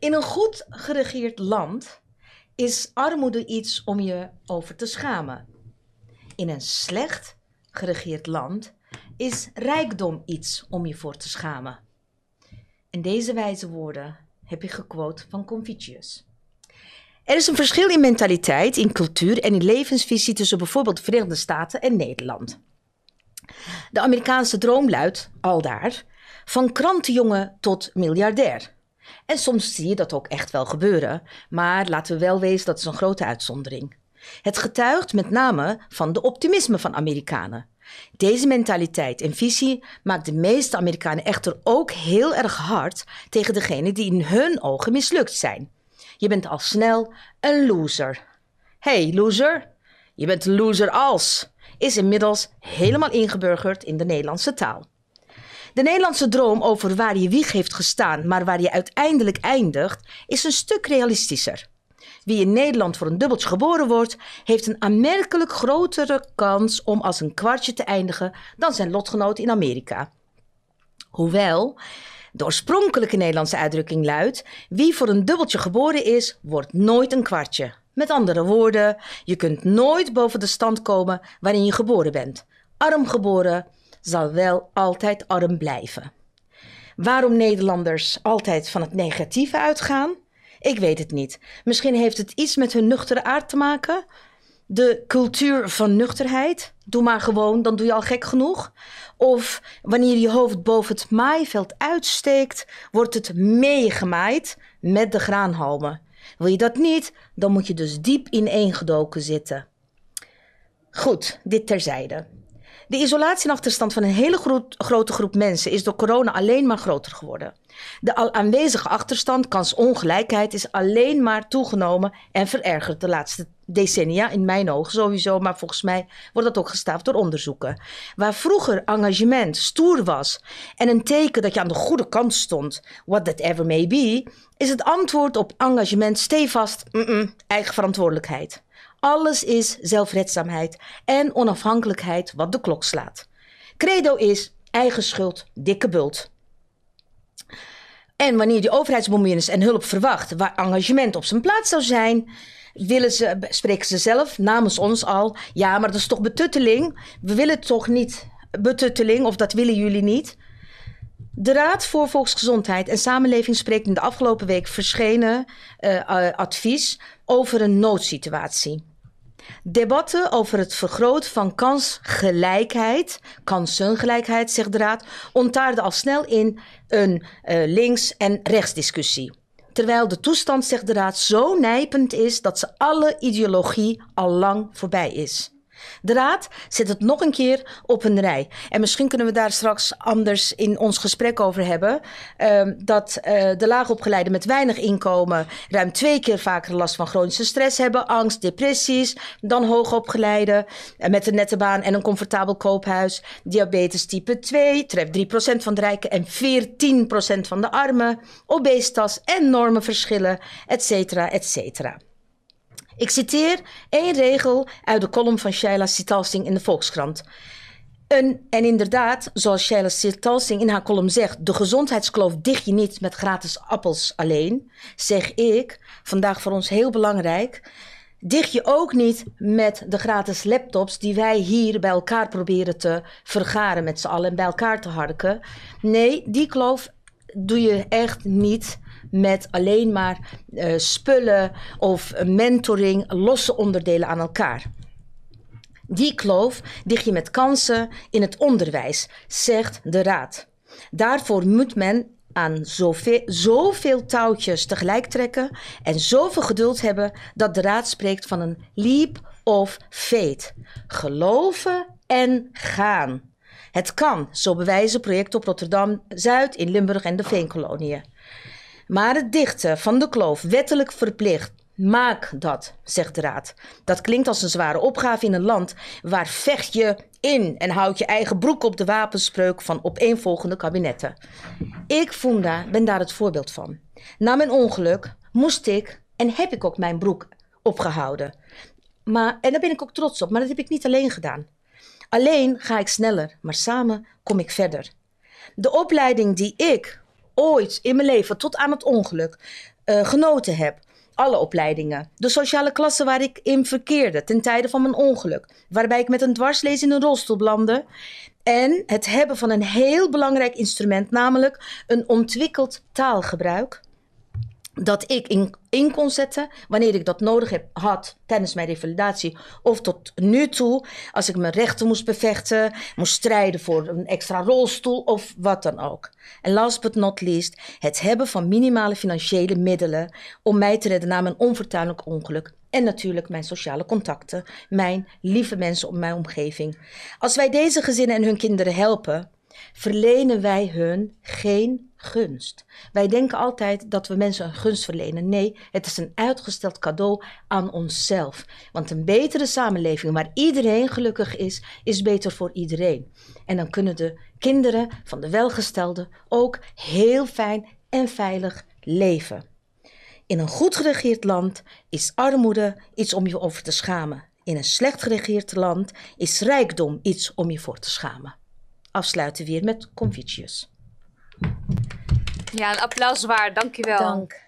In een goed geregeerd land is armoede iets om je over te schamen. In een slecht geregeerd land is rijkdom iets om je voor te schamen. In deze wijze woorden heb ik gequote van Confucius. Er is een verschil in mentaliteit, in cultuur en in levensvisie tussen bijvoorbeeld de Verenigde Staten en Nederland. De Amerikaanse droom luidt, aldaar, van krantenjongen tot miljardair. En soms zie je dat ook echt wel gebeuren, maar laten we wel wezen dat is een grote uitzondering. Het getuigt met name van de optimisme van Amerikanen. Deze mentaliteit en visie maakt de meeste Amerikanen echter ook heel erg hard tegen degenen die in hun ogen mislukt zijn. Je bent al snel een loser. Hey loser, je bent loser als, is inmiddels helemaal ingeburgerd in de Nederlandse taal. De Nederlandse droom over waar je wieg heeft gestaan, maar waar je uiteindelijk eindigt, is een stuk realistischer. Wie in Nederland voor een dubbeltje geboren wordt, heeft een aanmerkelijk grotere kans om als een kwartje te eindigen dan zijn lotgenoot in Amerika. Hoewel, de oorspronkelijke Nederlandse uitdrukking luidt: wie voor een dubbeltje geboren is, wordt nooit een kwartje. Met andere woorden, je kunt nooit boven de stand komen waarin je geboren bent. Arm geboren zal wel altijd arm blijven. Waarom Nederlanders altijd van het negatieve uitgaan? Ik weet het niet. Misschien heeft het iets met hun nuchtere aard te maken. De cultuur van nuchterheid. Doe maar gewoon, dan doe je al gek genoeg. Of wanneer je hoofd boven het maaiveld uitsteekt, wordt het meegemaaid met de graanhalmen. Wil je dat niet, dan moet je dus diep ineengedoken zitten. Goed, dit terzijde. De isolatie en achterstand van een hele grote groep mensen is door corona alleen maar groter geworden. De al aanwezige achterstand, kansongelijkheid, is alleen maar toegenomen en verergerd de laatste decennia, in mijn ogen sowieso, maar volgens mij wordt dat ook gestaafd door onderzoeken. Waar vroeger engagement stoer was en een teken dat je aan de goede kant stond, what that ever may be, is het antwoord op engagement stevast mm eigen verantwoordelijkheid. Alles is zelfredzaamheid en onafhankelijkheid wat de klok slaat. Credo is eigen schuld, dikke bult. En wanneer die overheidsbemoeienis en hulp verwacht waar engagement op zijn plaats zou zijn, willen ze, spreken ze zelf namens ons al, ja, maar dat is toch betutteling? We willen toch niet betutteling, of dat willen jullie niet? De Raad voor Volksgezondheid en Samenleving spreekt in de afgelopen week verschenen uh, advies over een noodsituatie. Debatten over het vergroten van kansgelijkheid, kansengelijkheid, zegt de Raad, ontaarden al snel in een uh, links- en rechtsdiscussie. Terwijl de toestand, zegt de Raad, zo nijpend is dat ze alle ideologie al lang voorbij is. De Raad zet het nog een keer op een rij. En misschien kunnen we daar straks anders in ons gesprek over hebben. Uh, dat uh, de laagopgeleiden met weinig inkomen ruim twee keer vaker last van chronische stress hebben. Angst, depressies. Dan hoogopgeleiden uh, met een nette baan en een comfortabel koophuis. Diabetes type 2 treft 3% van de rijken en 14% van de armen. Obesitas, enorme verschillen, et cetera, et cetera. Ik citeer één regel uit de column van Shaila Sitalsing in de Volkskrant. En, en inderdaad, zoals Shaila Sitalsing in haar column zegt, de gezondheidskloof dicht je niet met gratis appels alleen. Zeg ik, vandaag voor ons heel belangrijk, dicht je ook niet met de gratis laptops die wij hier bij elkaar proberen te vergaren met z'n allen en bij elkaar te harken. Nee, die kloof doe je echt niet met alleen maar uh, spullen of mentoring, losse onderdelen aan elkaar. Die kloof dicht je met kansen in het onderwijs, zegt de Raad. Daarvoor moet men aan zoveel, zoveel touwtjes tegelijk trekken en zoveel geduld hebben dat de Raad spreekt van een leap of faith. Geloven en gaan. Het kan, zo bewijzen projecten op Rotterdam Zuid, in Limburg en de Veenkoloniën. Maar het dichten van de kloof wettelijk verplicht. Maak dat, zegt de Raad. Dat klinkt als een zware opgave in een land waar vecht je in en houd je eigen broek op de wapenspreuk van opeenvolgende kabinetten. Ik, Funda, ben daar het voorbeeld van. Na mijn ongeluk moest ik en heb ik ook mijn broek opgehouden. Maar, en daar ben ik ook trots op, maar dat heb ik niet alleen gedaan. Alleen ga ik sneller, maar samen kom ik verder. De opleiding die ik ooit in mijn leven tot aan het ongeluk eh, genoten heb. Alle opleidingen. De sociale klasse waar ik in verkeerde ten tijde van mijn ongeluk. Waarbij ik met een dwarslees in een rolstoel belandde. En het hebben van een heel belangrijk instrument, namelijk een ontwikkeld taalgebruik dat ik in, in kon zetten wanneer ik dat nodig heb, had tijdens mijn revalidatie. Of tot nu toe, als ik mijn rechten moest bevechten, moest strijden voor een extra rolstoel of wat dan ook. En last but not least, het hebben van minimale financiële middelen om mij te redden na mijn onvertuinlijk ongeluk. En natuurlijk mijn sociale contacten, mijn lieve mensen op mijn omgeving. Als wij deze gezinnen en hun kinderen helpen, verlenen wij hun geen gunst. Wij denken altijd dat we mensen een gunst verlenen. Nee, het is een uitgesteld cadeau aan onszelf. Want een betere samenleving waar iedereen gelukkig is, is beter voor iedereen. En dan kunnen de kinderen van de welgestelden ook heel fijn en veilig leven. In een goed geregeerd land is armoede iets om je over te schamen. In een slecht geregeerd land is rijkdom iets om je voor te schamen afsluiten weer met Confucius. Ja, een applaus waard. Dankjewel. Dank.